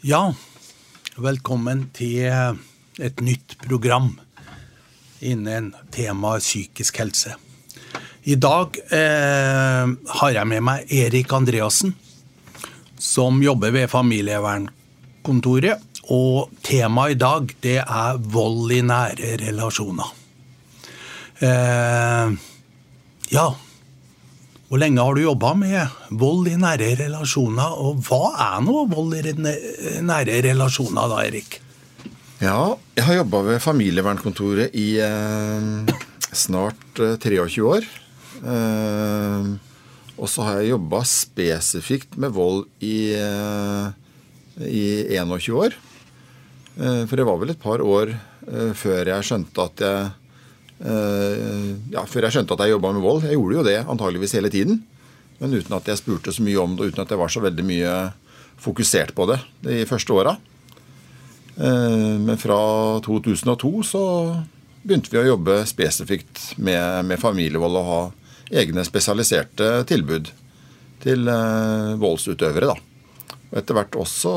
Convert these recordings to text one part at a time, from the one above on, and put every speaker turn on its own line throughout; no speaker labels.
Ja, velkommen til et nytt program innen temaet psykisk helse. I dag eh, har jeg med meg Erik Andreassen, som jobber ved familievernkontoret. Og temaet i dag, det er vold i nære relasjoner. Eh, ja, hvor lenge har du jobba med vold i nære relasjoner, og hva er nå vold i nære relasjoner da, Erik?
Ja, jeg har jobba ved familievernkontoret i eh, snart eh, 23 år. Eh, og så har jeg jobba spesifikt med vold i, eh, i 21 år. Eh, for det var vel et par år eh, før jeg skjønte at jeg ja, før jeg skjønte at jeg jobba med vold. Jeg gjorde jo det antageligvis hele tiden. Men uten at jeg spurte så mye om det, uten at jeg var så veldig mye fokusert på det de første åra. Men fra 2002 så begynte vi å jobbe spesifikt med, med familievold og ha egne spesialiserte tilbud til eh, voldsutøvere. da. Og etter hvert også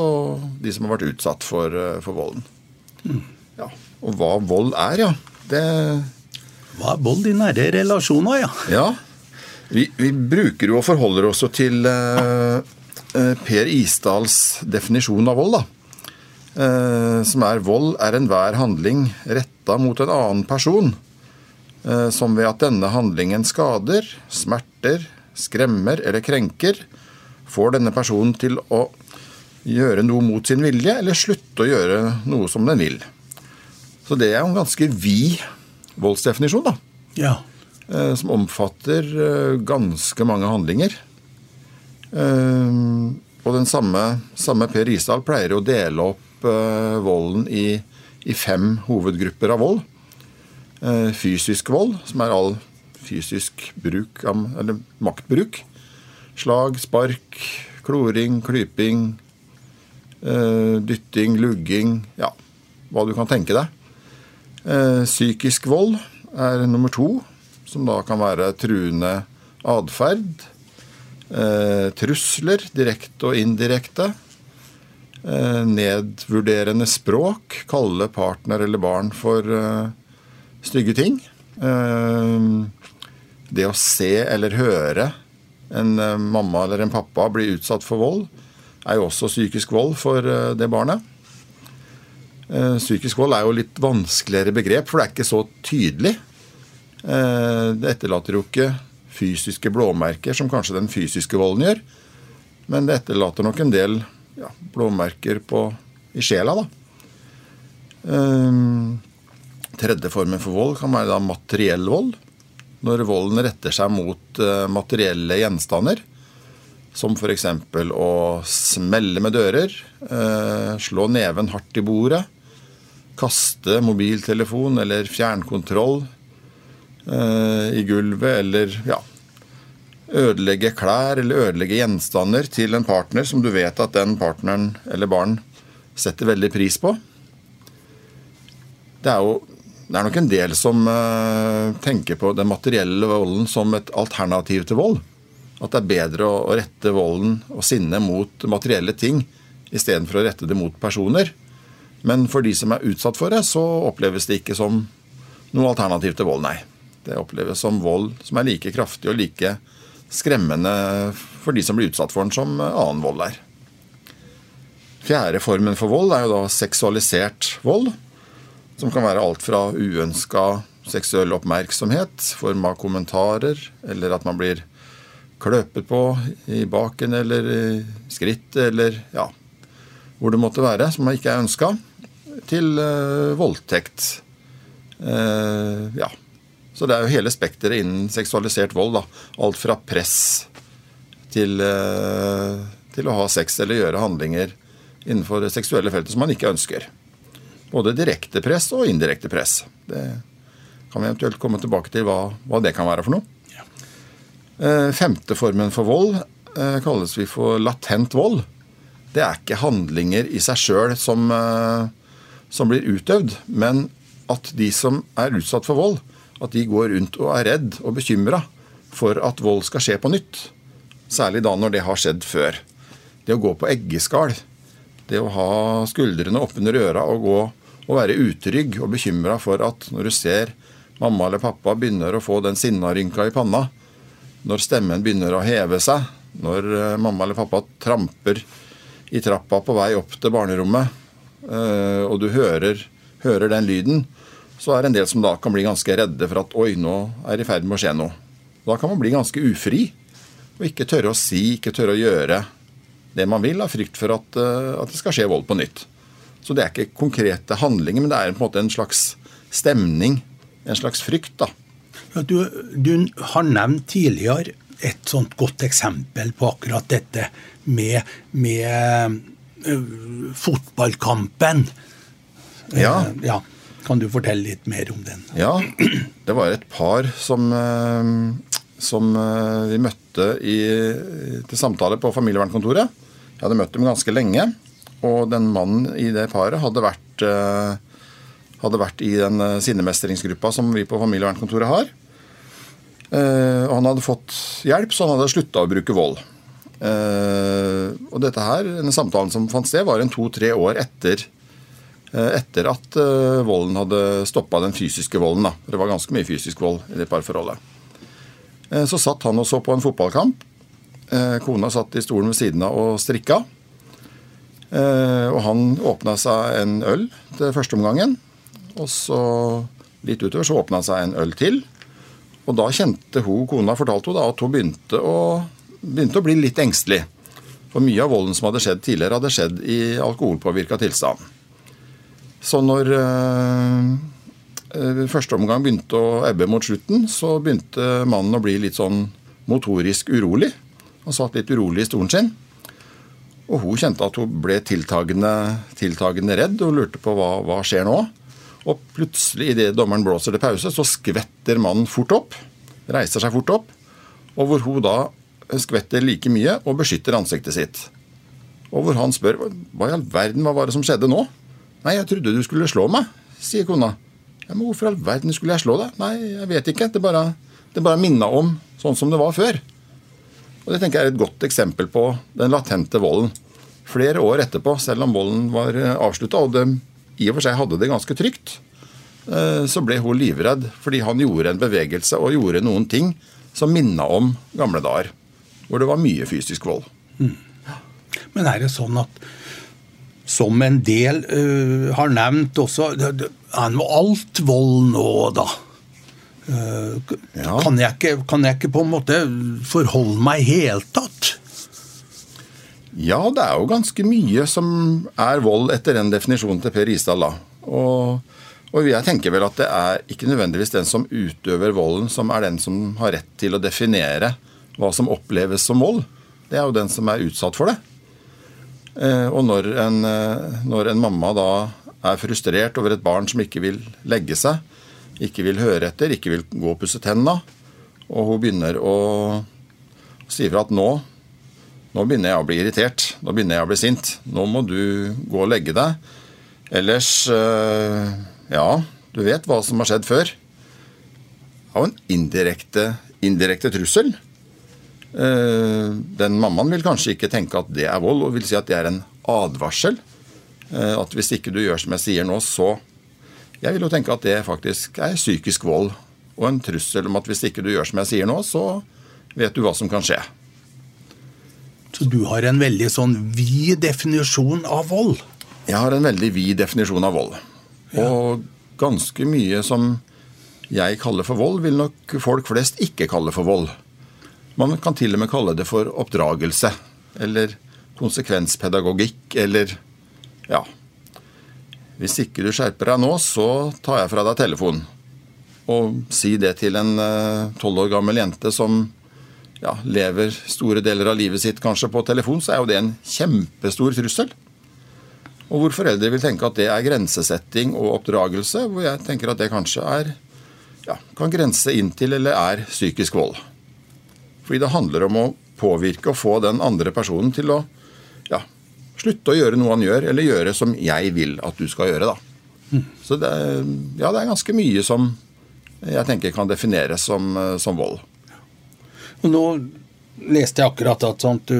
de som har vært utsatt for, eh, for volden. Mm. Ja, Og hva vold er, ja. Det
Hva er vold i nære relasjoner, ja?
Ja, Vi, vi bruker jo og forholder oss til eh, Per Isdals definisjon av vold. da. Eh, som er vold er enhver handling retta mot en annen person Eh, som ved at denne handlingen skader, smerter, skremmer eller krenker, får denne personen til å gjøre noe mot sin vilje, eller slutte å gjøre noe som den vil. Så det er en ganske vid voldsdefinisjon, da.
Ja.
Eh, som omfatter eh, ganske mange handlinger. Og den samme, samme Per Risdal pleier å dele opp volden i, i fem hovedgrupper av vold. Eh, fysisk vold, som er all fysisk bruk av Eller maktbruk. Slag, spark, kloring, klyping, eh, dytting, lugging Ja, hva du kan tenke deg. Eh, psykisk vold er nummer to, som da kan være truende atferd. Trusler, direkte og indirekte. Nedvurderende språk. Kalle partner eller barn for stygge ting. Det å se eller høre en eh, mamma eller en pappa bli utsatt for vold, er jo også psykisk vold for eh, det barnet. Eh, psykisk vold er jo litt vanskeligere begrep, for det er ikke så tydelig. Det etterlater jo ikke fysiske blåmerker, som kanskje den fysiske volden gjør. Men det etterlater nok en del ja, blåmerker på, i sjela, da. Um, Tredje formen for vold kan være da materiell vold. Når volden retter seg mot materielle gjenstander. Som f.eks. å smelle med dører, slå neven hardt i bordet, kaste mobiltelefon eller fjernkontroll eh, i gulvet, eller ja, ødelegge klær eller ødelegge gjenstander til en partner som du vet at den partneren eller barn setter veldig pris på. Det er jo det er nok en del som eh, tenker på den materielle volden som et alternativ til vold. At det er bedre å, å rette volden og sinnet mot materielle ting istedenfor å rette det mot personer. Men for de som er utsatt for det, så oppleves det ikke som noe alternativ til vold, nei. Det oppleves som vold som er like kraftig og like skremmende for de som blir utsatt for den, som annen vold er. Fjerde formen for vold er jo da seksualisert vold. Som kan være alt fra uønska seksuell oppmerksomhet, form av kommentarer, eller at man blir kløpet på i baken eller i skrittet, eller ja, hvor det måtte være, som man ikke er ønska, til uh, voldtekt. Uh, ja. Så det er jo hele spekteret innen seksualisert vold. da. Alt fra press til, uh, til å ha sex eller gjøre handlinger innenfor det seksuelle feltet som man ikke ønsker. Både direkte press og indirekte press. Det kan vi eventuelt komme tilbake til hva, hva det kan være for noe. Ja. Eh, femte formen for vold eh, kalles vi for latent vold. Det er ikke handlinger i seg sjøl som, eh, som blir utøvd, men at de som er utsatt for vold, at de går rundt og er redd og bekymra for at vold skal skje på nytt. Særlig da når det har skjedd før. Det å gå på eggeskall Det å ha skuldrene oppunder øra og gå og være utrygg og bekymra for at når du ser mamma eller pappa begynner å få den sinnarynka i panna, når stemmen begynner å heve seg, når eh, mamma eller pappa tramper i trappa på vei opp til barnerommet, og du hører, hører den lyden, så er det en del som da kan bli ganske redde for at oi, nå er det i ferd med å skje noe. Da kan man bli ganske ufri og ikke tørre å si, ikke tørre å gjøre det man vil, av frykt for at, eh, at, det skal skje vold på nytt. Så det er ikke konkrete handlinger, men det er på en måte en slags stemning, en slags frykt. da.
Ja, du, du, har nevnt tidligere et sånt godt eksempel på akkurat dette med, med fotballkampen.
Ja.
Uh, ja. Kan du fortelle litt mer om den?
Ja, det var et par som, uh, som vi møtte i, til samtale på familievernkontoret. Jeg hadde møtt dem ganske lenge. Og den mannen i det paret hadde vært, hadde vært i den sinnemestringsgruppa som vi på familievernkontoret har. Og han hadde fått hjelp, så han hadde slutta å bruke vold. Uh, og dette her, denne samtalen som fant sted, var en to-tre år etter, uh, etter at uh, volden hadde stoppa den fysiske volden. Da. Det var ganske mye fysisk vold i det parforholdet. så satt han og så på en fotballkamp. kona satt i stolen ved siden av og strikka. og han åpna seg en øl til første omgangen. Og så litt utover så åpna han seg en øl til. Og da kjente hun, kona fortalte hun da, at hun begynte å begynte å bli litt engstelig. For mye av volden som hadde skjedd tidligere, hadde skjedd i alkoholpåvirka tilstand. Så når øh, første omgang begynte å ebbe mot slutten, så begynte mannen å bli litt sånn motorisk urolig. Han satt litt urolig i stolen sin. Og hun kjente at hun ble tiltagende, tiltagende redd og lurte på hva, hva skjer nå. Og plutselig, idet dommeren blåser til pause, så skvetter mannen fort opp. Reiser seg fort opp. Og hvor hun da skvetter like mye og beskytter ansiktet sitt. Og hvor han spør hva i all verden, hva var det som skjedde nå? Nei, jeg trodde du skulle slå meg, sier kona. Ja, Men hvorfor i all verden skulle jeg slå deg? Nei, jeg vet ikke. Det bare, det bare minna om sånn som det var før. Og Det tenker jeg er et godt eksempel på den latente volden. Flere år etterpå, selv om volden var eh, avslutta, og det i og for seg hadde det ganske trygt, eh, så ble hun livredd fordi han gjorde en bevegelse og gjorde noen ting som minna om gamle dager hvor det var mye fysisk vold. Mm.
Men er det sånn at som en del uh, har nevnt også Er nå alt vold nå, da? Uh, ja. kan, jeg ikke, kan, jeg ikke, på en måte forholde meg i hele tatt?
Ja, det er jo ganske mye som er vold etter den definisjonen til Per Isdal. da. Og, og, jeg tenker vel at det er ikke nødvendigvis den som utøver volden, som er den som har rett til å definere hva som oppleves som vold, det er jo den som er utsatt for det. Eh, og når en, eh, når en, mamma da er frustrert over et barn som ikke vil legge seg, ikke vil høre etter, ikke vil gå og pusse tenna, og hun begynner å si fra at nå, nå begynner jeg å bli irritert, nå begynner jeg å bli sint, nå må du gå og legge deg. Ellers eh, Ja, du vet hva som har skjedd før. Av en indirekte, indirekte trussel. Eh, den mammaen vil kanskje ikke tenke at det er vold, og vil si at det er en advarsel. Eh, at hvis ikke du gjør som jeg sier nå, så Jeg vil jo tenke at det faktisk er psykisk vold og en trussel om at hvis ikke du gjør som jeg sier nå, så vet du hva som kan skje.
Så du har en veldig sånn vid definisjon av vold?
Jeg har en veldig vid definisjon av vold. Ja. Og ganske mye som jeg kaller for vold, vil nok folk flest ikke kalle for vold. Man kan til og med kalle det for oppdragelse. Eller konsekvenspedagogikk, eller ja. Hvis ikke du skjerper deg nå, så tar jeg fra deg telefonen. Og si det til en eh, tolv år gammel jente som ja, lever store deler av livet sitt kanskje på telefon, så er jo det en kjempestor trussel. Og hvor foreldre vil tenke at det er grensesetting og oppdragelse, hvor jeg tenker at det kanskje er ja, kan grense inn til eller er psykisk vold. Fordi det handler om å påvirke og få den andre personen til å ja, slutte å gjøre noe han gjør, eller gjøre som jeg vil at du skal gjøre. da. Mm. Så det, ja, det er ganske mye som jeg tenker kan defineres som, som vold.
Og nå leste jeg akkurat at sånt,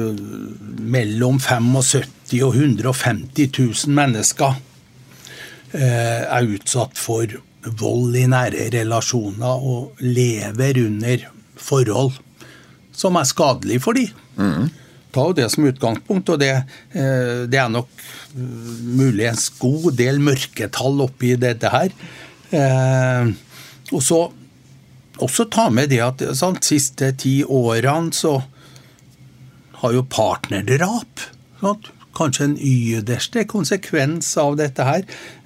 mellom 75 130 og 150 000 mennesker eh, er utsatt for vold i nære relasjoner og lever under forhold som er skadelig for dem. Mm. Ta det som utgangspunkt, og det, eh, det er nok muligens god del mørketall oppi dette her. Eh, og så også ta med det at sant, siste ti årene så har jo partnerdrap sant, Kanskje en yderste konsekvens av dette her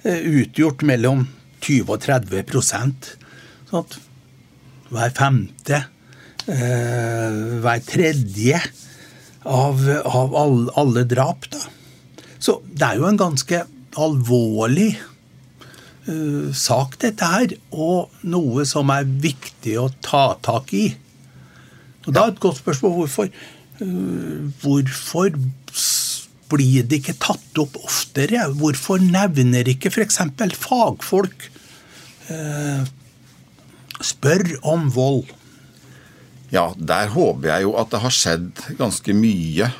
eh, utgjort mellom 20 og 30 sant? Hver femte, eh, hver tredje av, av alle, alle drap. da. Så det er jo en ganske alvorlig uh, sak, dette her, og noe som er viktig å ta tak i. Og Da er et godt spørsmål hvorfor. Uh, hvorfor blir det ikke tatt opp oftere? Hvorfor nevner ikke f.eks. fagfolk uh, spør om vold?
Ja, der håper jeg jo at det har skjedd ganske mye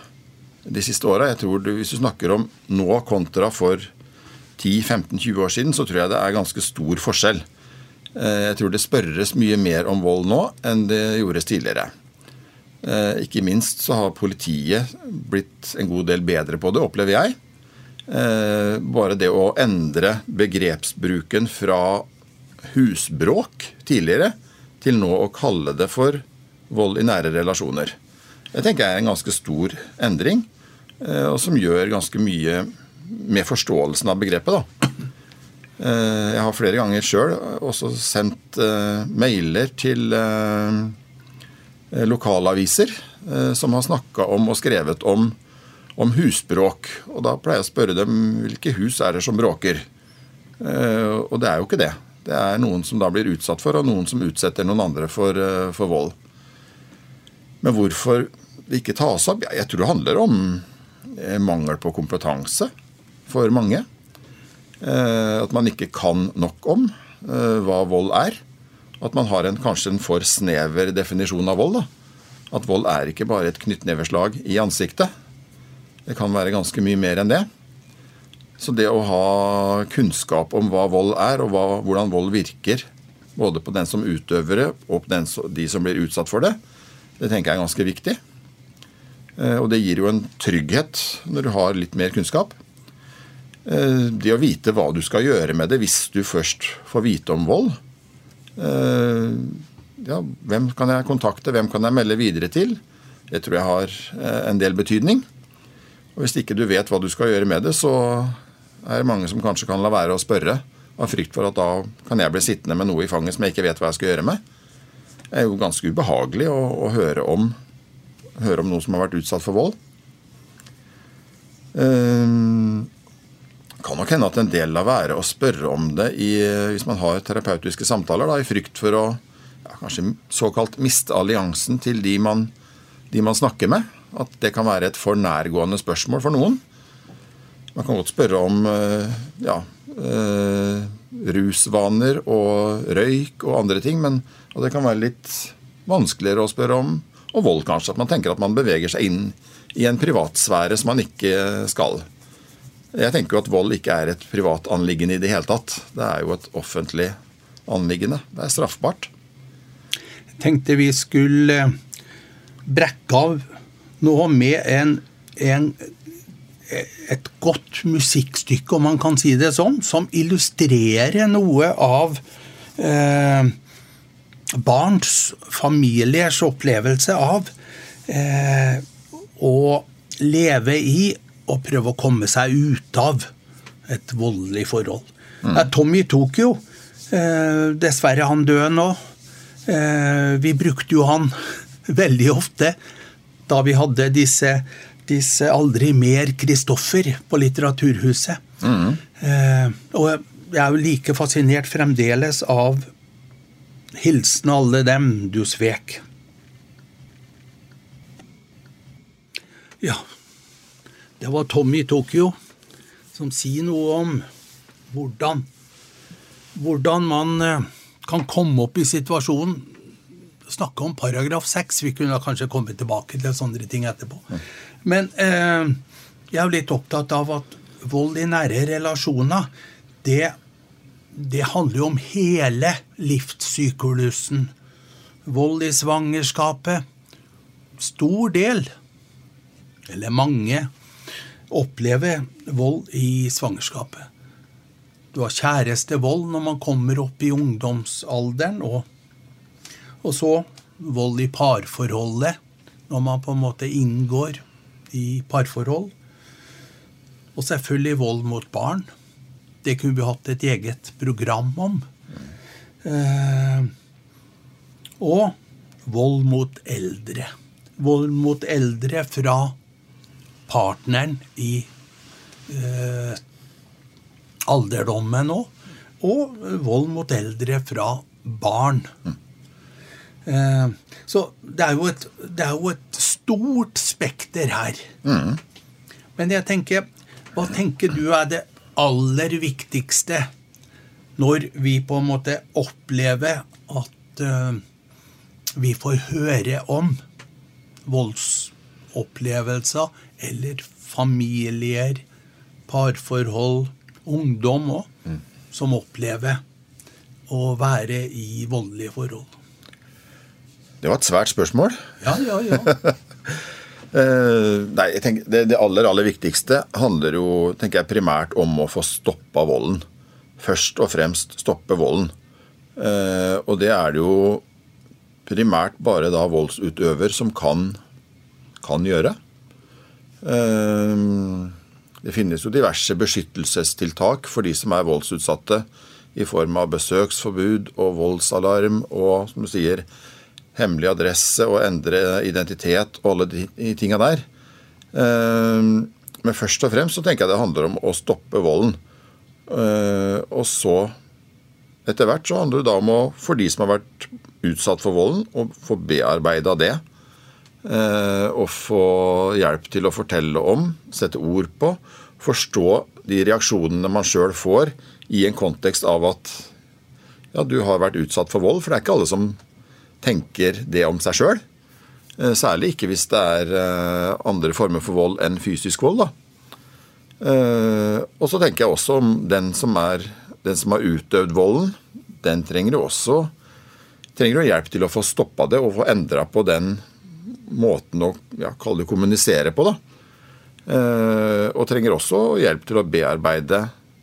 de siste åra. Hvis du snakker om nå kontra for 10-15-20 år siden, så tror jeg det er ganske stor forskjell. Eh, jeg tror det spørres mye mer om vold nå enn det gjordes tidligere. Eh, ikke minst så har politiet blitt en god del bedre på det, opplever jeg. Eh, bare det å endre begrepsbruken fra husbråk tidligere til nå å kalle det for vold i nære relasjoner. Det tenker jeg er en ganske stor endring, og som gjør ganske mye med forståelsen av begrepet. da. Eh, jeg har flere ganger sjøl også sendt uh, mailer til lokalaviser som har snakka om og skrevet om, om, husbråk. Og da pleier jeg å spørre dem hvilke hus er det som bråker. og det er jo ikke det. Det er noen som da blir utsatt for, og noen som utsetter noen andre for, for vold. Men hvorfor det ikke tas opp? Jeg tror det handler om mangel på kompetanse for mange. Eh, at man ikke kan nok om eh, hva vold er. At man har en, kanskje en for snever definisjon av vold. Da. At vold er ikke bare et knyttneveslag i ansiktet. Det kan være ganske mye mer enn det. Så det å ha kunnskap om hva vold er, og hva, hvordan vold virker, både på den som utøver det, og på den, de som blir utsatt for det, det tenker jeg er ganske viktig. Eh, og det gir jo en trygghet når du har litt mer kunnskap. Eh, det å vite hva du skal gjøre med det hvis du først får vite om vold. Eh, ja, hvem kan jeg kontakte, hvem kan jeg melde videre til? Det tror jeg har en del betydning. Og Hvis ikke du vet hva du skal gjøre med det, så er det mange som kanskje kan la være å spørre av frykt for at da kan jeg bli sittende med noe i fanget som jeg ikke vet hva jeg skal gjøre med. Er jo ganske ubehagelig å, å høre, om, høre, om, noen som har vært utsatt for vold. Uh, kan nok hende at en del lar være å spørre om det i, hvis man har terapeutiske samtaler, da, i frykt for å ja, kanskje såkalt miste alliansen til de man, de man, snakker med. At det kan være et for nærgående spørsmål for noen. Man kan godt spørre om eh, ja, eh, rusvaner og røyk og andre ting, men det kan være litt vanskeligere å spørre om og vold, kanskje. At man tenker at man beveger seg inn i en privatsfære som man ikke skal. Jeg tenker jo at vold ikke er et privat anliggende i det hele tatt. Det er jo et offentlig anliggende. Det er straffbart.
Jeg tenkte vi skulle brekke av noe med en, en, et godt musikkstykke, om man kan si det sånn, som illustrerer noe av eh, barns, familiers opplevelse av eh, å leve i og prøve å komme seg ut av et voldelig forhold. Mm. Det er Tommy Tokyo. Eh, dessverre han død nå. Eh, vi brukte jo han veldig ofte da vi hadde disse, disse Aldri mer Kristoffer på Litteraturhuset. Mm. Eh, og jeg er jo like fascinert fremdeles av Hilsen alle dem du svek. Ja, det var Tommy Tokyo som sier noe om hvordan, hvordan man eh, kan komme opp i situasjonen. Snakke om paragraf 6. Vi kunne kanskje komme tilbake til sånne ting etterpå. Men eh, jeg er litt opptatt av at vold i nære relasjoner, det, det handler jo om hele livssyklusen. Vold i svangerskapet. Stor del, eller mange, opplever vold i svangerskapet. Du har kjærestevold når man kommer opp i ungdomsalderen, og, og så vold i parforholdet når man på en måte inngår i parforhold. Og selvfølgelig vold mot barn. Det kunne vi hatt et eget program om. Eh, og vold mot eldre. Vold mot eldre fra partneren i eh, alderdommen òg. Og vold mot eldre fra barn. Eh, så det er, et, det er, jo et, stort spekter her. Mm. Men jeg tenker Hva tenker du er det aller viktigste når vi på en måte opplever at uh, vi får høre om voldsopplevelser eller familier, parforhold, ungdom òg, mm. som opplever å være i voldelige forhold?
Det var et svært spørsmål.
Ja, ja, ja.
uh, nei, jeg tenker, det, det, aller aller viktigste handler jo tenker jeg, primært om å få stoppa volden. Først og fremst stoppe volden. Uh, og det er det jo primært bare da voldsutøver som kan, kan gjøre. Uh, det finnes jo diverse beskyttelsestiltak for de som er voldsutsatte, i form av besøksforbud og voldsalarm og som du sier, hemmelig adresse og endre identitet og alle de tinga der. Eh, men først og fremst så tenker jeg det handler om å stoppe volden. Eh, og så, etter hvert, så handler det da om å, for de som har vært utsatt for volden, å få bearbeida det. Eh, og få hjelp til å fortelle om, sette ord på, forstå de reaksjonene man sjøl får i en kontekst av at ja, du har vært utsatt for vold. For det er ikke alle som tenker det om seg sjøl. Eh, særlig ikke hvis det er eh, andre former for vold enn fysisk vold. Da. Eh, og så tenker jeg også om den som, er, den som har utøvd volden. Den trenger jo også trenger jo hjelp til å få stoppa det og få endra på den måten å ja, kalle det kommunisere på. da. og trenger også hjelp til å bearbeide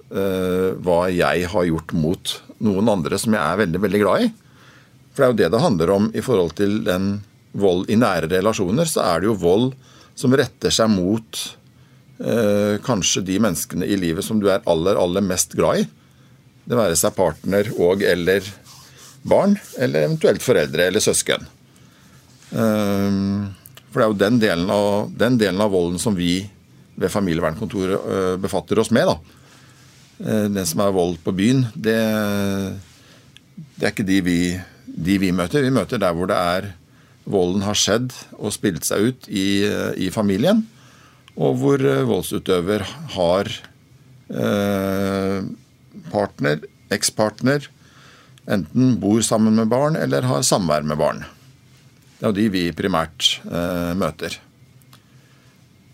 hva jeg har gjort mot noen andre som jeg er veldig, veldig glad i. For det er jo det det handler om i forhold til den vold i nære relasjoner. Så er det jo vold som retter seg mot eh, kanskje de menneskene i livet som du er aller, aller mest glad i. Det være seg partner og eller barn, eller eventuelt foreldre eller søsken. Um, for det er jo den delen, av, den delen av volden som vi ved familievernkontoret uh, befatter oss med. da. Uh, den som er vold på byen, det, det er ikke de vi de vi møter. Vi møter der hvor det er volden har skjedd og spilt seg ut i, i familien. Og hvor eh, voldsutøver har eh, partner, ekspartner, enten bor sammen med barn eller har samvær med barn. Det er jo de vi primært eh, møter.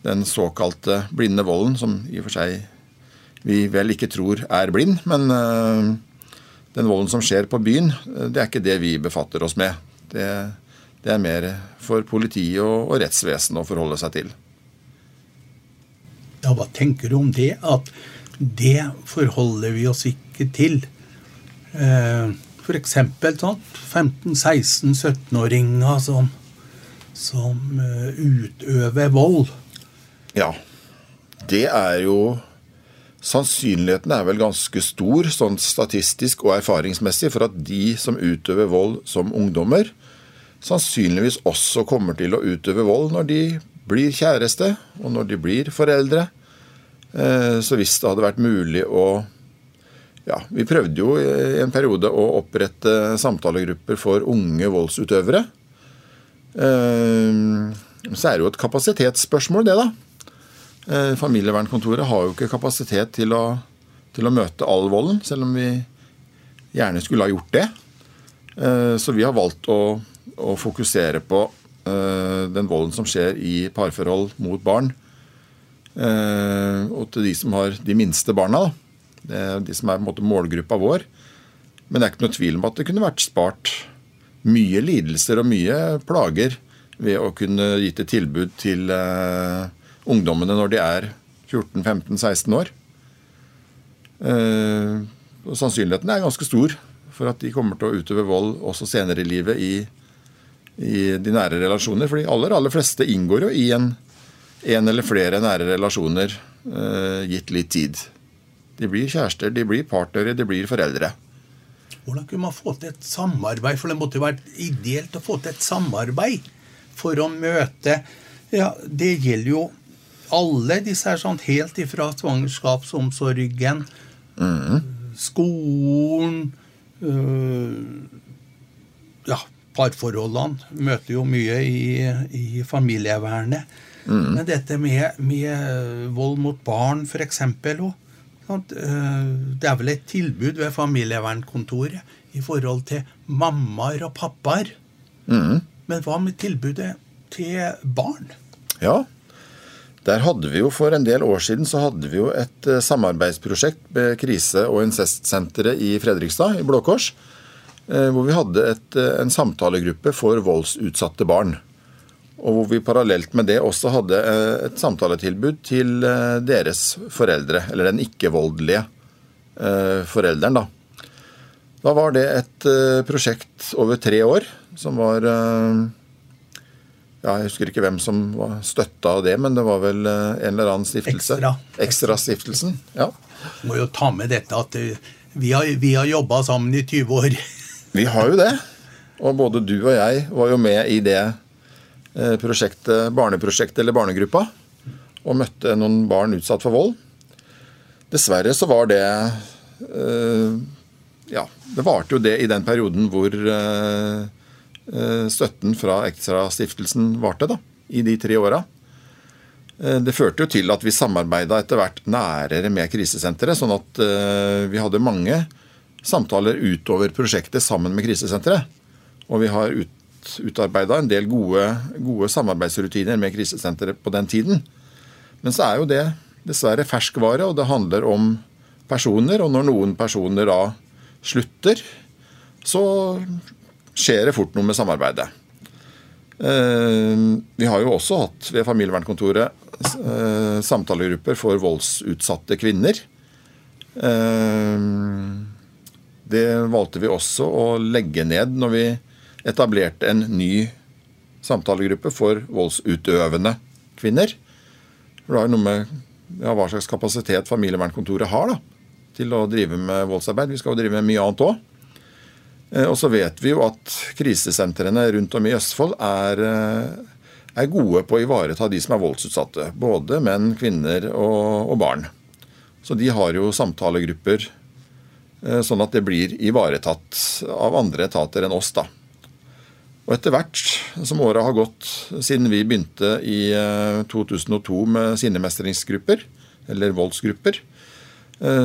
Den såkalte blinde volden, som i og for seg vi vel ikke tror er blind, men eh, den volden som skjer på byen, eh, det er ikke det vi befatter oss med. Det, det er mer for politiet og, og rettsvesenet å forholde seg til.
Ja, Hva tenker du om det? At det forholder vi oss ikke til. Eh, F.eks. sånn 15-16-17-åringer som, som eh, utøver vold.
Ja. Det er jo Sannsynligheten er vel ganske stor, sånn statistisk og erfaringsmessig, for at de som utøver vold som ungdommer, sannsynligvis også kommer til å utøve vold når de blir kjæreste, og når de blir foreldre. Eh, så hvis det hadde vært mulig å ja, Vi prøvde jo i en periode å opprette samtalegrupper for unge voldsutøvere. Eh, så er det jo et kapasitetsspørsmål, det, da. Eh, familievernkontoret har jo ikke kapasitet til å, til å møte all volden, selv om vi gjerne skulle ha gjort det. Eh, så vi har valgt å, å fokusere på eh, den volden som skjer i parforhold mot barn. Eh, og til de som har de minste barna. De som er målgruppa vår. Men det er ikke noe tvil om at det kunne vært spart mye lidelser og mye plager ved å kunne gitt et tilbud til uh, ungdommene når de er 14-15-16 år. Eh, og Sannsynligheten er ganske stor for at de kommer til å utøve vold også senere i livet i, i de nære relasjoner. For de aller, aller fleste inngår jo i en, en eller flere nære relasjoner eh, gitt litt tid. De blir kjærester, de blir partnere, de blir foreldre.
Hvordan kunne man få til et samarbeid? For det måtte jo vært ideelt å få til et samarbeid for å møte Ja, det gjelder jo alle disse her sånn helt ifra svangerskapsomsorgen, mm. skolen øh, Ja, parforholdene møter jo mye i, i familievernet. Mm. Men dette med, med, vold mot barn, f.eks. òg. Eh, det er vel et tilbud ved familievernkontoret i forhold til mammaer og pappaer. Mm. Men hva med tilbudet til barn?
Ja, der hadde vi jo For en del år siden så hadde vi jo et eh, samarbeidsprosjekt med krise- og incestsenteret i Fredrikstad, i Blå Kors. Eh, hvor vi hadde et, en samtalegruppe for voldsutsatte barn. Og hvor vi parallelt med det også hadde eh, et samtaletilbud til eh, deres foreldre, eller den ikke-voldelige eh, forelderen, da. Da var det et prosjekt over tre år som var ja, Jeg husker ikke hvem som støtta det, men det var vel en eller annen stiftelse.
Ekstra.
Ekstrastiftelsen. Ja.
Må jo ta med dette at vi har, vi har jobba sammen i 20 år.
Vi har jo det. Og både du og jeg var jo med i det Eh, prosjektet, barneprosjektet eller barnegruppa og møtte noen barn utsatt for vold. Dessverre så var det eh, Ja, det varte jo det i den perioden hvor eh, støtten fra Extra-stiftelsen varte, da, i de tre åra. Det førte jo til at vi samarbeida etter hvert nærere med krisesenteret, sånn at vi hadde mange samtaler utover prosjektet sammen med krisesenteret. Og vi har ut, utarbeida en del gode, gode, samarbeidsrutiner med krisesenteret på den tiden. Men så er jo det dessverre ferskvare, og det handler om personer. Og når noen personer da slutter, så skjer det fort noe med samarbeidet. Eh, vi har jo også hatt ved familievernkontoret eh, samtalegrupper for voldsutsatte kvinner. Eh, det valgte vi også å legge ned når vi etablerte en ny samtalegruppe for voldsutøvende kvinner. For det har noe med ja, hva slags kapasitet familievernkontoret har da, til å drive med voldsarbeid. Vi skal jo drive med mye annet òg. Eh, og så vet vi jo at krisesentrene rundt om i Østfold er, eh, er, gode på å ivareta de som er voldsutsatte. Både menn, kvinner og, og barn. Så de har jo samtalegrupper eh, sånn at det blir ivaretatt av andre etater enn oss. da. Og etter hvert som åra har gått siden vi begynte i 2002 eh, med sinnemestringsgrupper, eller voldsgrupper,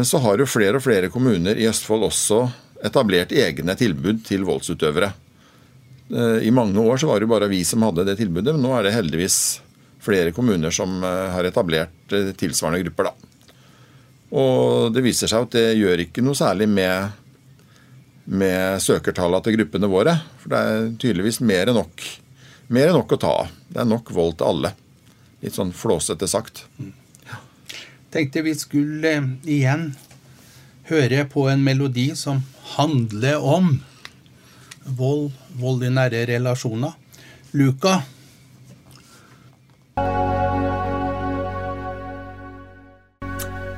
så har jo flere og flere kommuner i Østfold også etablert egne tilbud til voldsutøvere. Eh, I mange år så var det bare vi som hadde det tilbudet, men nå er det heldigvis flere kommuner som har etablert tilsvarende grupper. da. Og det viser seg at det gjør ikke noe særlig med med søkertallene til gruppene våre. For det er tydeligvis mer enn nok, mer enn nok å ta av. Det er nok vold til alle. Litt sånn flåsete sagt.
Ja. Tenkte vi skulle eh, igjen høre på en melodi som handler om vold, vold i nære relasjoner. Luka.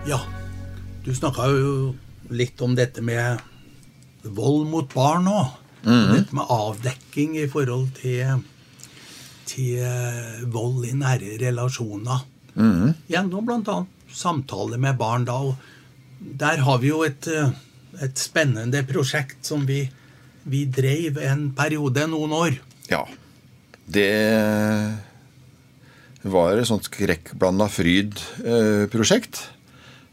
Ja, du snakka jo litt om dette med vold mot barn òg. Mm. Dette med avdekking i forhold til, til vold i nære relasjoner. Mm. Gjennom bl.a. samtaler med barn. da, og Der har vi jo et, et spennende prosjekt som vi, vi drev en periode, noen år.
Ja. Det var et sånt skrekkblanda fryd-prosjekt. Eh,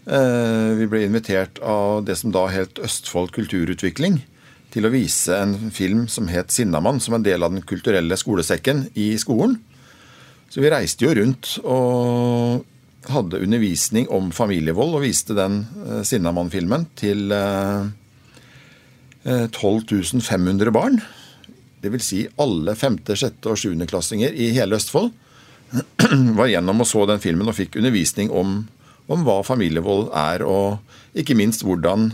Eh, vi ble invitert av det som da het Østfold kulturutvikling, til å vise en film som het 'Sinnamann', som en del av den kulturelle skolesekken i skolen. Så vi reiste jo rundt og hadde undervisning om familievold og viste den uh, Sinnamann-filmen til uh, 12 500 barn. Dvs. Si alle femte, sjette og sjuendeklassinger i hele Østfold var gjennom og så den filmen og fikk undervisning om, om hva familievold er, og ikke minst hvordan,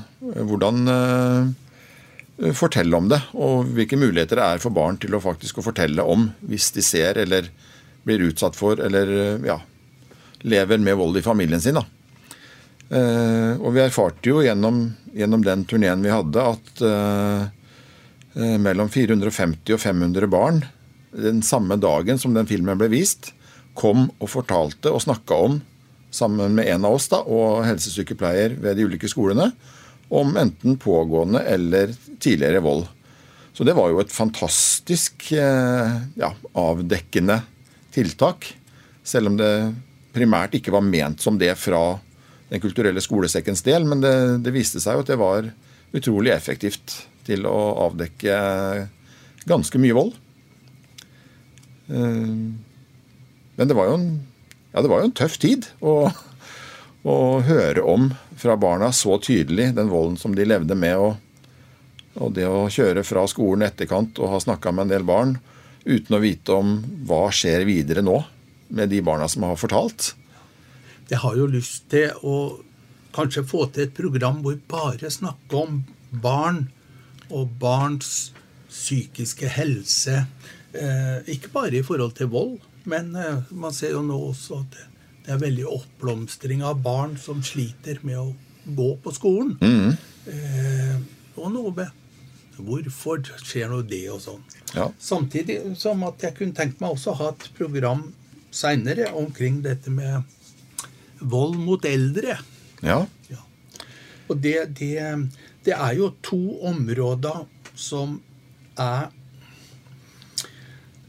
hvordan uh, fortelle om det. Og hvilke muligheter det er for barn til å faktisk å fortelle om hvis de ser eller blir utsatt for eller ja, lever med vold i familien sin. da. Uh, og vi erfarte jo gjennom, gjennom den turneen vi hadde, at uh, mellom 450 og 500 barn den samme dagen som den filmen ble vist, kom og fortalte og snakka om, sammen med en av oss da, og helsesykepleier ved de ulike skolene, om enten pågående eller tidligere vold. Så det var jo et fantastisk ja, avdekkende tiltak. Selv om det primært ikke var ment som det fra Den kulturelle skolesekkens del, men det, det viste seg jo at det var utrolig effektivt til å avdekke ganske mye vold. Eh, men det var jo en, ja, var jo en tøff tid å, å, høre om fra barna så tydelig den volden som de levde med. Og, og det å kjøre fra skolen etterkant og ha snakka med en del barn uten å vite om hva skjer videre nå med de barna som har fortalt.
Jeg har jo lyst til å kanskje få til et program hvor vi bare snakker om barn og barns psykiske helse. Eh, ikke bare i forhold til vold, men eh, man ser jo nå også at det er veldig oppblomstring av barn som sliter med å gå på skolen. Mm. Eh, og noe med hvorfor skjer nå det, og sånn. Ja. Samtidig som at jeg kunne tenkt meg også å ha et program seinere omkring dette med vold mot eldre.
Ja.
ja. Og det, det, det, er jo to områder som er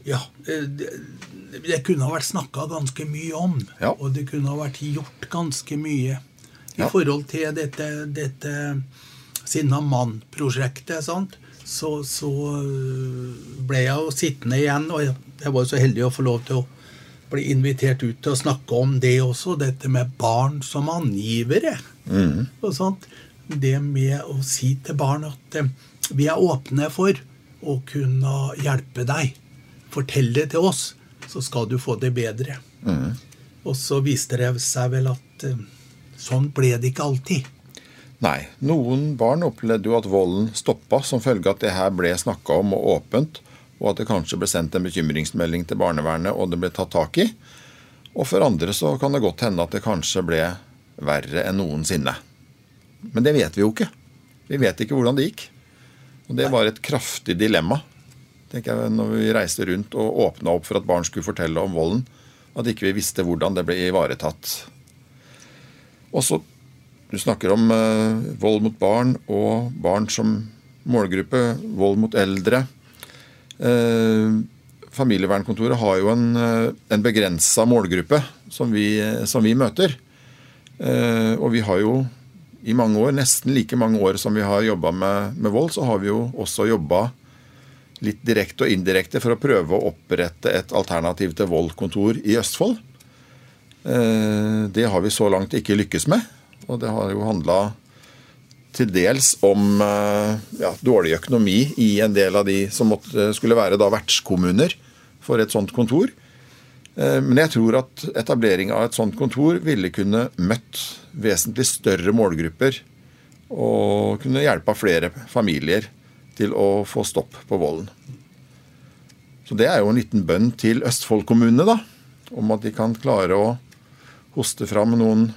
Ja, det, det kunne ha vært snakka ganske mye om. Ja. Og det kunne ha vært gjort ganske mye i ja. forhold til dette, dette Sinna mann-prosjektet. Så, så, ble jeg jo sittende igjen, og jeg var jo så heldig å få lov til å bli invitert ut til å snakke om det også, dette med barn som angivere. Mm. og sånt. Det med å si til barn at eh, vi er åpne for å kunne hjelpe deg. Fortell det til oss, så skal du få det bedre. Mm. Og så viste det seg vel at eh, sånn ble det ikke alltid.
Nei. Noen barn opplevde jo at volden stoppa som følge av at det her ble snakka om og åpent og at det kanskje ble sendt en bekymringsmelding til barnevernet, og det ble tatt tak i. Og for andre så kan det godt hende at det kanskje ble verre enn noensinne. Men det vet vi jo ikke. Vi vet ikke hvordan det gikk. Og det var et kraftig dilemma tenker jeg, når vi reiste rundt og åpna opp for at barn skulle fortelle om volden. At ikke vi visste hvordan det ble ivaretatt. Og så Du snakker om eh, vold mot barn og barn som målgruppe. Vold mot eldre. Eh, familievernkontoret har jo en, eh, en begrensa målgruppe som vi, som vi, møter. Eh, og vi har jo i mange år, nesten like mange år som vi har jobba med, med, vold, så har vi jo også jobba litt direkte og indirekte for å prøve å opprette et alternativ til vold-kontor i Østfold. Det har vi så langt ikke lykkes med. Og det har jo handla til dels om eh, ja, dårlig økonomi i en del av de som måtte, skulle være da vertskommuner for et sånt kontor. Eh, men jeg tror at etablering av et sånt kontor ville kunne møtt vesentlig større målgrupper og kunne hjelpa flere familier til å få stopp på volden. Så det er jo en liten bønn til Østfold kommune, da, om at de kan klare å hoste fram noen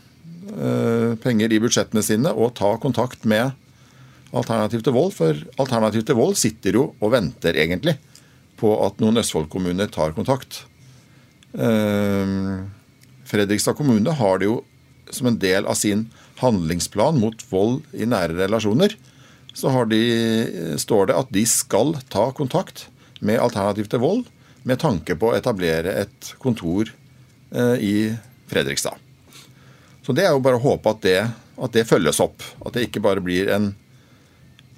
penger i budsjettene sine og ta kontakt med Alternativ til vold. For Alternativ til vold sitter jo og venter egentlig på at noen Østfold-kommuner tar kontakt. Eh, Fredrikstad kommune har det jo som en del av sin handlingsplan mot vold i nære relasjoner. Så de, står det at de skal ta kontakt med Alternativ til vold med tanke på å etablere et kontor eh, i Fredrikstad. Så det er jo bare å håpe at det, at det følges opp. At det ikke bare blir en,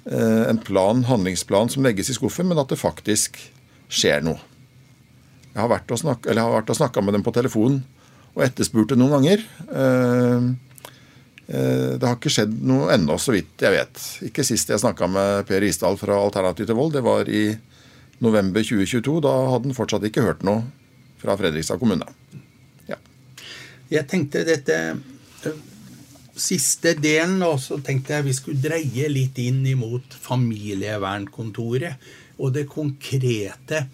eh, en plan, handlingsplan som legges i skuffen, men at det faktisk skjer noe. Jeg har vært og snakka med dem på telefonen og etterspurt det noen ganger. Det har ikke skjedd noe ennå, så vidt jeg vet. Ikke sist jeg snakka med Per Isdal fra Alternativ til vold. Det var i november 2022. Da hadde han fortsatt ikke hørt noe fra Fredrikstad kommune. Ja.
Jeg tenkte dette siste delen, og så tenkte jeg vi skulle dreie litt inn imot familievernkontoret og det konkrete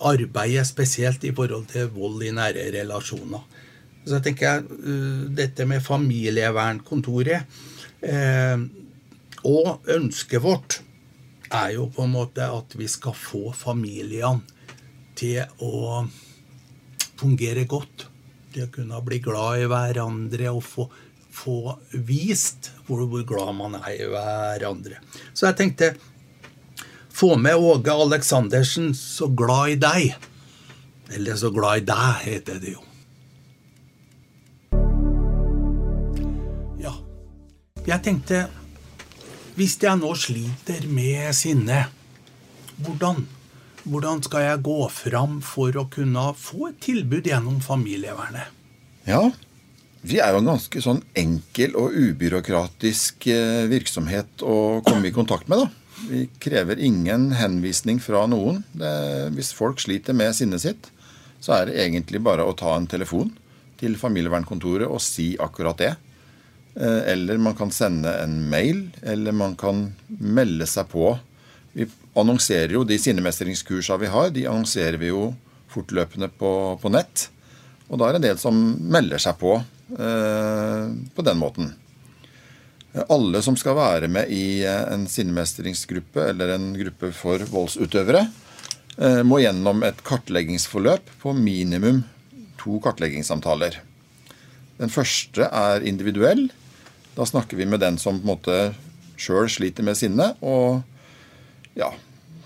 arbeidet, spesielt i forhold til vold i nære relasjoner. Så tenker jeg uh, dette med familievernkontoret eh, og ønsket vårt er jo på en måte at vi skal få familiene til å fungere godt. Til å kunne bli glad i hverandre og få få vist hvor, hvor glad man er i hverandre. Så jeg tenkte få med Åge Aleksandersen 'Så glad i deg'. Eller 'Så glad i deg', heter det jo. Ja, jeg tenkte Hvis jeg nå sliter med sinne, hvordan, hvordan skal jeg gå fram for å kunne få et tilbud gjennom familievernet?
Ja, vi er jo en ganske sånn enkel og ubyråkratisk eh, virksomhet å komme i kontakt med. da. Vi krever ingen henvisning fra noen. Det, hvis folk sliter med sinnet sitt, så er det egentlig bare å ta en telefon til familievernkontoret og si akkurat det. Eh, eller man kan sende en mail, eller man kan melde seg på. Vi annonserer jo de sinnemestringskursene vi har, de annonserer vi jo fortløpende på, på nett. Og da er det en del som melder seg på Eh, på den måten. Alle som skal være med i eh, en sinnemestringsgruppe eller en gruppe for voldsutøvere, eh, må gjennom et kartleggingsforløp på minimum to kartleggingssamtaler. Den første er individuell. Da snakker vi med den som på en måte sjøl sliter med sinne, og ja,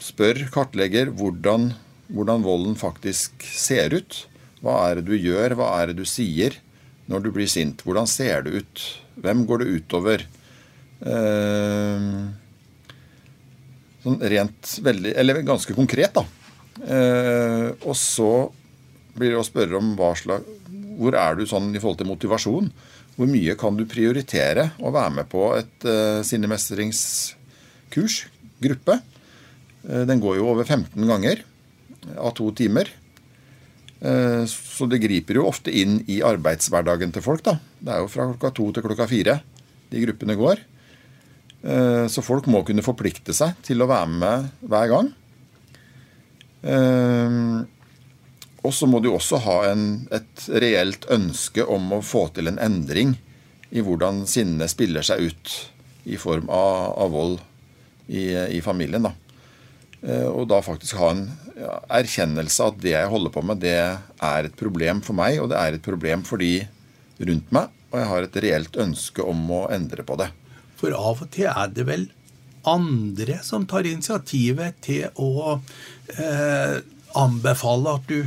spør, kartlegger hvordan, hvordan volden faktisk ser ut. Hva er det du gjør, hva er det du sier? når du blir sint? Hvordan ser det ut? Hvem går det utover? Eh, sånn rent veldig Eller ganske konkret, da. Eh, og så blir det å spørre om hva slags Hvor er du sånn i forhold til motivasjon? Hvor mye kan du prioritere å være med på et eh, sinnemestringskurs, gruppe? Uh, den går jo over 15 ganger av to timer. Eh, så det griper jo ofte inn i arbeidshverdagen til folk. da. Det er jo fra klokka to til klokka fire de gruppene går. Eh, så folk må kunne forplikte seg til å være med hver gang. Eh, og så må du også ha en, et reelt ønske om å få til en endring i hvordan sinnet spiller seg ut i form av, av vold i, i familien. da. Eh, og da faktisk ha en erkjennelse at det jeg holder på med, det er et problem for meg, og det er et problem for de rundt meg. Og jeg har et reelt ønske om å endre på det.
For av og til er det vel andre som tar initiativet til å eh, anbefale at du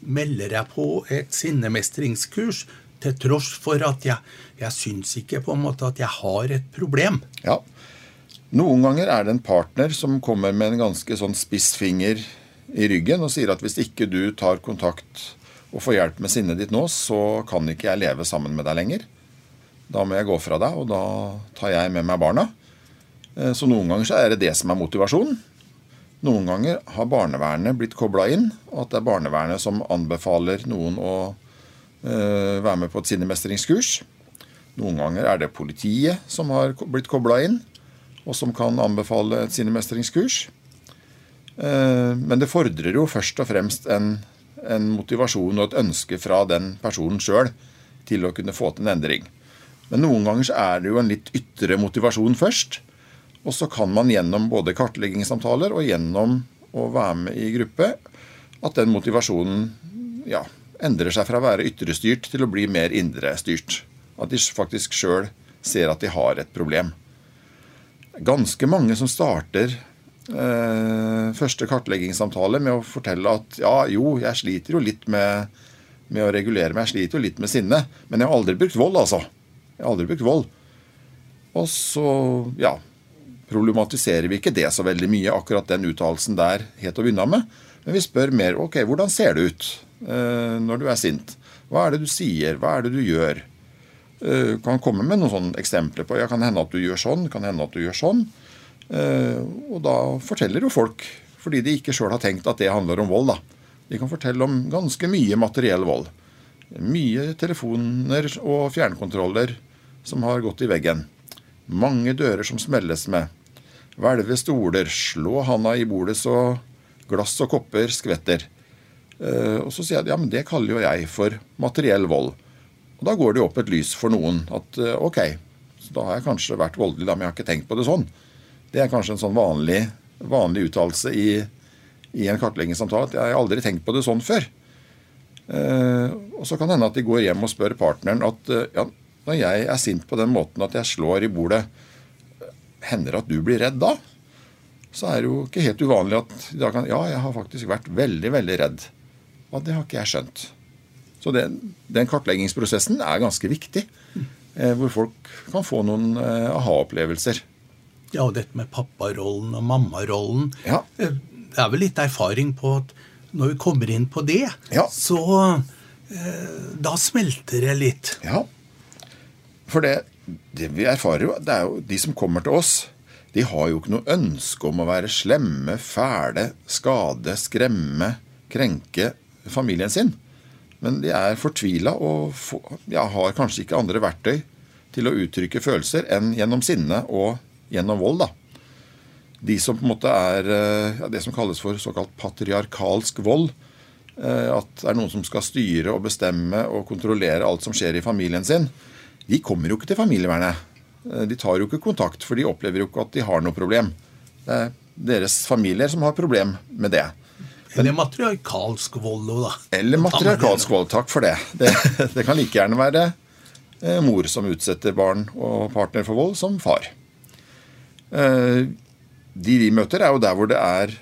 melder deg på et sinnemestringskurs, til tross for at jeg, jeg syns ikke på en måte at jeg har et problem.
Ja, noen ganger er det en partner som kommer med en ganske sånn spiss finger i ryggen og sier at hvis ikke du tar kontakt og får hjelp med sinnet ditt nå, så kan ikke jeg leve sammen med deg lenger. Da må jeg gå fra deg, og da tar jeg med meg barna. Eh, så noen ganger så er det det som er motivasjonen. Noen ganger har barnevernet blitt kobla inn, og at det er barnevernet som anbefaler noen å øh, være med på et sinnemestringskurs. Noen ganger er det politiet som har blitt kobla inn og som kan anbefale et sinnemestringskurs. Eh, men det fordrer jo først og fremst en, en motivasjon og et ønske fra den personen sjøl til å kunne få til en endring. Men noen ganger så er det jo en litt ytre motivasjon først. Og så kan man gjennom både kartleggingssamtaler og gjennom å være med i gruppe, at den motivasjonen ja, endrer seg fra å være ytrestyrt til å bli mer indrestyrt. At de faktisk sjøl ser at de har et problem ganske mange som starter eh, første kartleggingssamtale med å fortelle at ja, jo, jeg sliter jo litt med, med, å regulere meg, jeg sliter jo litt med sinne, men jeg har aldri brukt vold, altså. Jeg har aldri brukt vold. Og så, ja, problematiserer vi ikke det så veldig mye, akkurat den uttalelsen der, helt å begynne med. Men vi spør mer ok, hvordan ser det ut eh, når du er sint? Hva er det du sier? Hva er det du gjør? Uh, kan komme med noen sånne eksempler på ja, kan hende at du gjør sånn, kan hende at du gjør sånn. Uh, og da forteller jo folk, fordi de ikke sjøl har tenkt at det handler om vold. da. De kan fortelle om ganske mye materiell vold. Mye telefoner og fjernkontroller som har gått i veggen. Mange dører som smelles med. Hvelve stoler, slå handa i bordet så glass og kopper skvetter. Uh, og så sier jeg at ja, men det kaller jo jeg for materiell vold. Og da går det jo opp et lys for noen at uh, ok, så da har jeg kanskje vært voldelig, da, men jeg har ikke tenkt på det sånn. Det er kanskje en sånn vanlig, vanlig uttalelse i, i, en kartleggingssamtale at jeg har aldri tenkt på det sånn før. Uh, og så kan det hende at de går hjem og spør partneren at ja, når jeg er sint på den måten at jeg slår i bordet, hender det at du blir redd da? Så er det jo ikke helt uvanlig at da kan Ja, jeg har faktisk vært veldig, veldig redd. Og det har ikke jeg skjønt. Så den, den kartleggingsprosessen er ganske viktig. Eh, hvor folk kan få noen eh, aha-opplevelser.
Ja, og dette med papparollen og mammarollen.
Ja.
Eh, det er vel litt erfaring på at når vi kommer inn på det,
Ja.
så eh, Da smelter det litt.
Ja. For det, det vi erfarer jo, det er jo de som kommer til oss, de har jo ikke noe ønske om å være slemme, fæle, skade, skremme, krenke familien sin. Men de er fortvila og ja, har kanskje ikke andre verktøy til å uttrykke følelser enn gjennom sinne og gjennom vold. da. De som på en måte er ja, det som kalles for såkalt patriarkalsk vold. At det er noen som skal styre og bestemme og kontrollere alt som skjer i familien sin de kommer jo ikke til familievernet. Eh, de tar jo ikke kontakt, for de opplever jo ikke at de har noe problem. Det er deres familier som har problem med det.
Eller matriarkalsk vold da.
Eller matriarkalsk vold. Takk for det. det. Det, kan like gjerne være eh, mor som utsetter barn og partner for vold, som far. Eh, de vi møter, er jo der hvor det er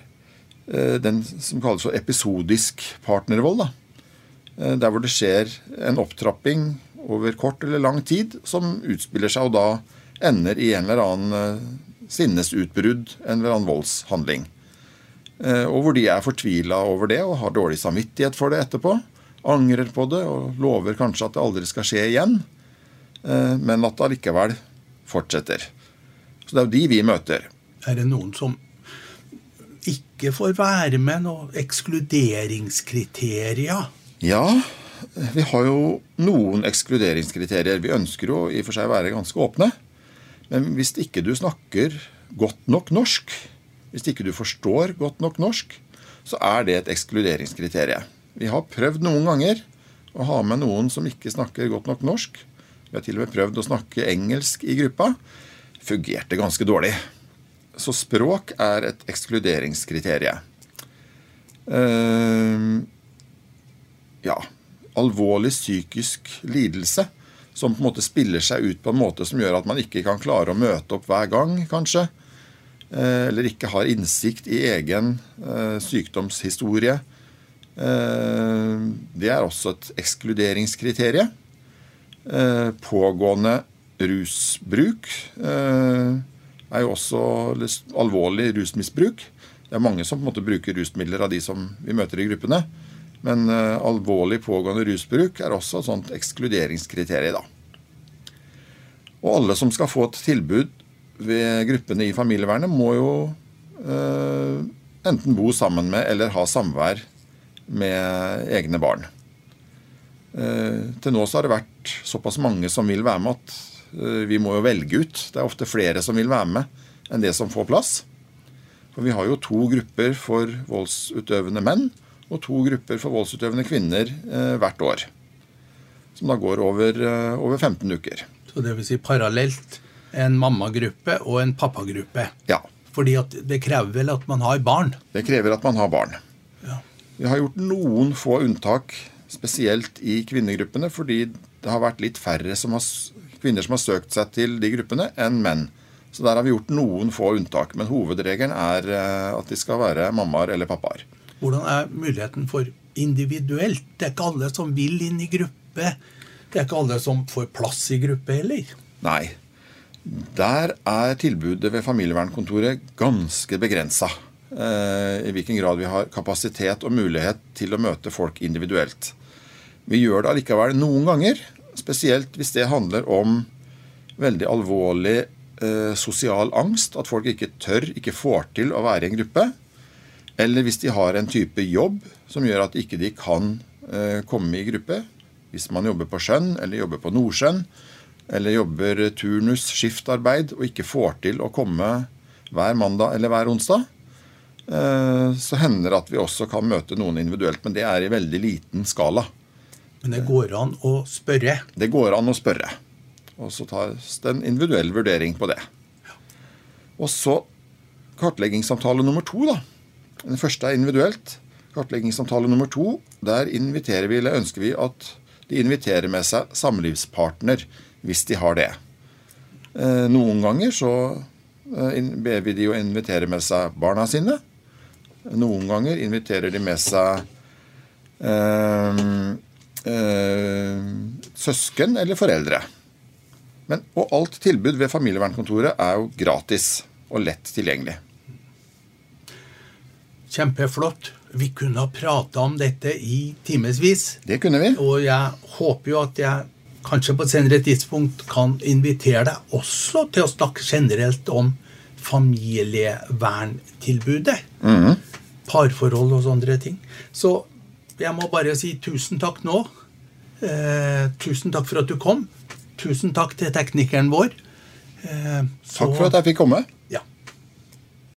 den som kalles for episodisk partnervold. Da. Der hvor det skjer en opptrapping over kort eller lang tid som utspiller seg og da ender i en eller annen eh, sinnesutbrudd, en eller annen voldshandling. Eh, og hvor de er fortvila over det og har dårlig samvittighet for det etterpå. Angrer på det og lover kanskje at det aldri skal skje igjen, eh, men at det allikevel fortsetter. Så det er jo de vi møter.
Er det noen som ikke får være med noen ekskluderingskriterier?
Ja, vi har jo noen ekskluderingskriterier. Vi ønsker jo i og for seg å være ganske åpne. Men hvis ikke du snakker godt nok norsk, hvis ikke du forstår godt nok norsk, så er det et ekskluderingskriterium. Vi har prøvd noen ganger å ha med noen som ikke snakker godt nok norsk. Vi har til og med prøvd å snakke engelsk i gruppa. Fungerte ganske dårlig. Så språk er et ekskluderingskriterium. Uh, ja, alvorlig psykisk lidelse som på en måte spiller seg ut på en måte som gjør at man ikke kan klare å møte opp hver gang, kanskje. Eh, eller ikke har innsikt i egen eh, sykdomshistorie. Eh, det er også et ekskluderingskriterium. Pågående rusbruk er jo også alvorlig rusmisbruk. Det er mange som på en måte bruker rusmidler av de som vi møter i gruppene. Men alvorlig pågående rusbruk er også et sånt ekskluderingskriterium. Og alle som skal få et tilbud gruppene i familievernet, må jo uh, enten bo sammen med eller ha samvær med egne barn. Eh, til nå så har det vært såpass mange som vil være med at vi må jo velge ut. Det er ofte flere som vil være med enn det som får plass. For vi har jo to grupper for voldsutøvende menn og to grupper for voldsutøvende kvinner eh, hvert år. Som da går over, eh, over 15 uker.
Så det vil si parallelt en mammagruppe og en pappagruppe?
Ja.
Fordi det krever vel at man har barn?
Det krever at man har barn.
Ja.
Vi har gjort noen få unntak, spesielt i kvinnegruppene, fordi det har vært litt færre som har, kvinner som har søkt seg til de gruppene, enn menn. Så der har vi gjort noen få unntak. Men hovedregelen er eh, at de skal være mammaer eller pappaer.
Hvordan er muligheten for individuelt? Det er ikke alle som vil inn i gruppe. Det er ikke alle som får plass i gruppe heller.
Nei. Der er tilbudet ved familievernkontoret ganske begrensa. Eh, I hvilken grad vi har kapasitet og mulighet til å møte folk individuelt. Vi gjør det allikevel noen ganger, spesielt hvis det handler om veldig alvorlig eh, sosial angst. At folk ikke tør, ikke får til å være i en gruppe. Eller hvis de har en type jobb som gjør at ikke de kan eh, komme i gruppe. Hvis man jobber på Skjønn eller jobber på Nordsjøen, eller jobber turnus, skiftarbeid, og ikke får til å komme hver mandag eller hver onsdag, eh, så hender det at vi også kan møte noen individuelt. Men det er i veldig liten skala.
Men det går an å spørre.
Det går an å spørre. Og så tas det en individuell vurdering på det. Og så kartleggingssamtale nummer to, da. Den første er individuelt. Kartleggingssamtale nummer to, der inviterer vi, eller ønsker vi at de inviterer med seg samlivspartner, hvis de har det. Eh, noen ganger så eh, ber vi de å invitere med seg barna sine. Noen ganger inviterer de med seg øh, øh, søsken eller foreldre. Men, og alt tilbud ved familievernkontoret er jo gratis og lett tilgjengelig.
Kjempeflott. Vi kunne ha prata om dette i timevis.
Det kunne vi.
Og jeg håper jo at jeg kanskje på et senere tidspunkt kan invitere deg også til å snakke generelt om familieverntilbudet.
Mhm.
Parforhold og sånne ting. Så jeg må bare si tusen takk nå. Eh, tusen takk for at du kom. Tusen takk til teknikeren vår. Eh, så-
Takk for at jeg fikk komme.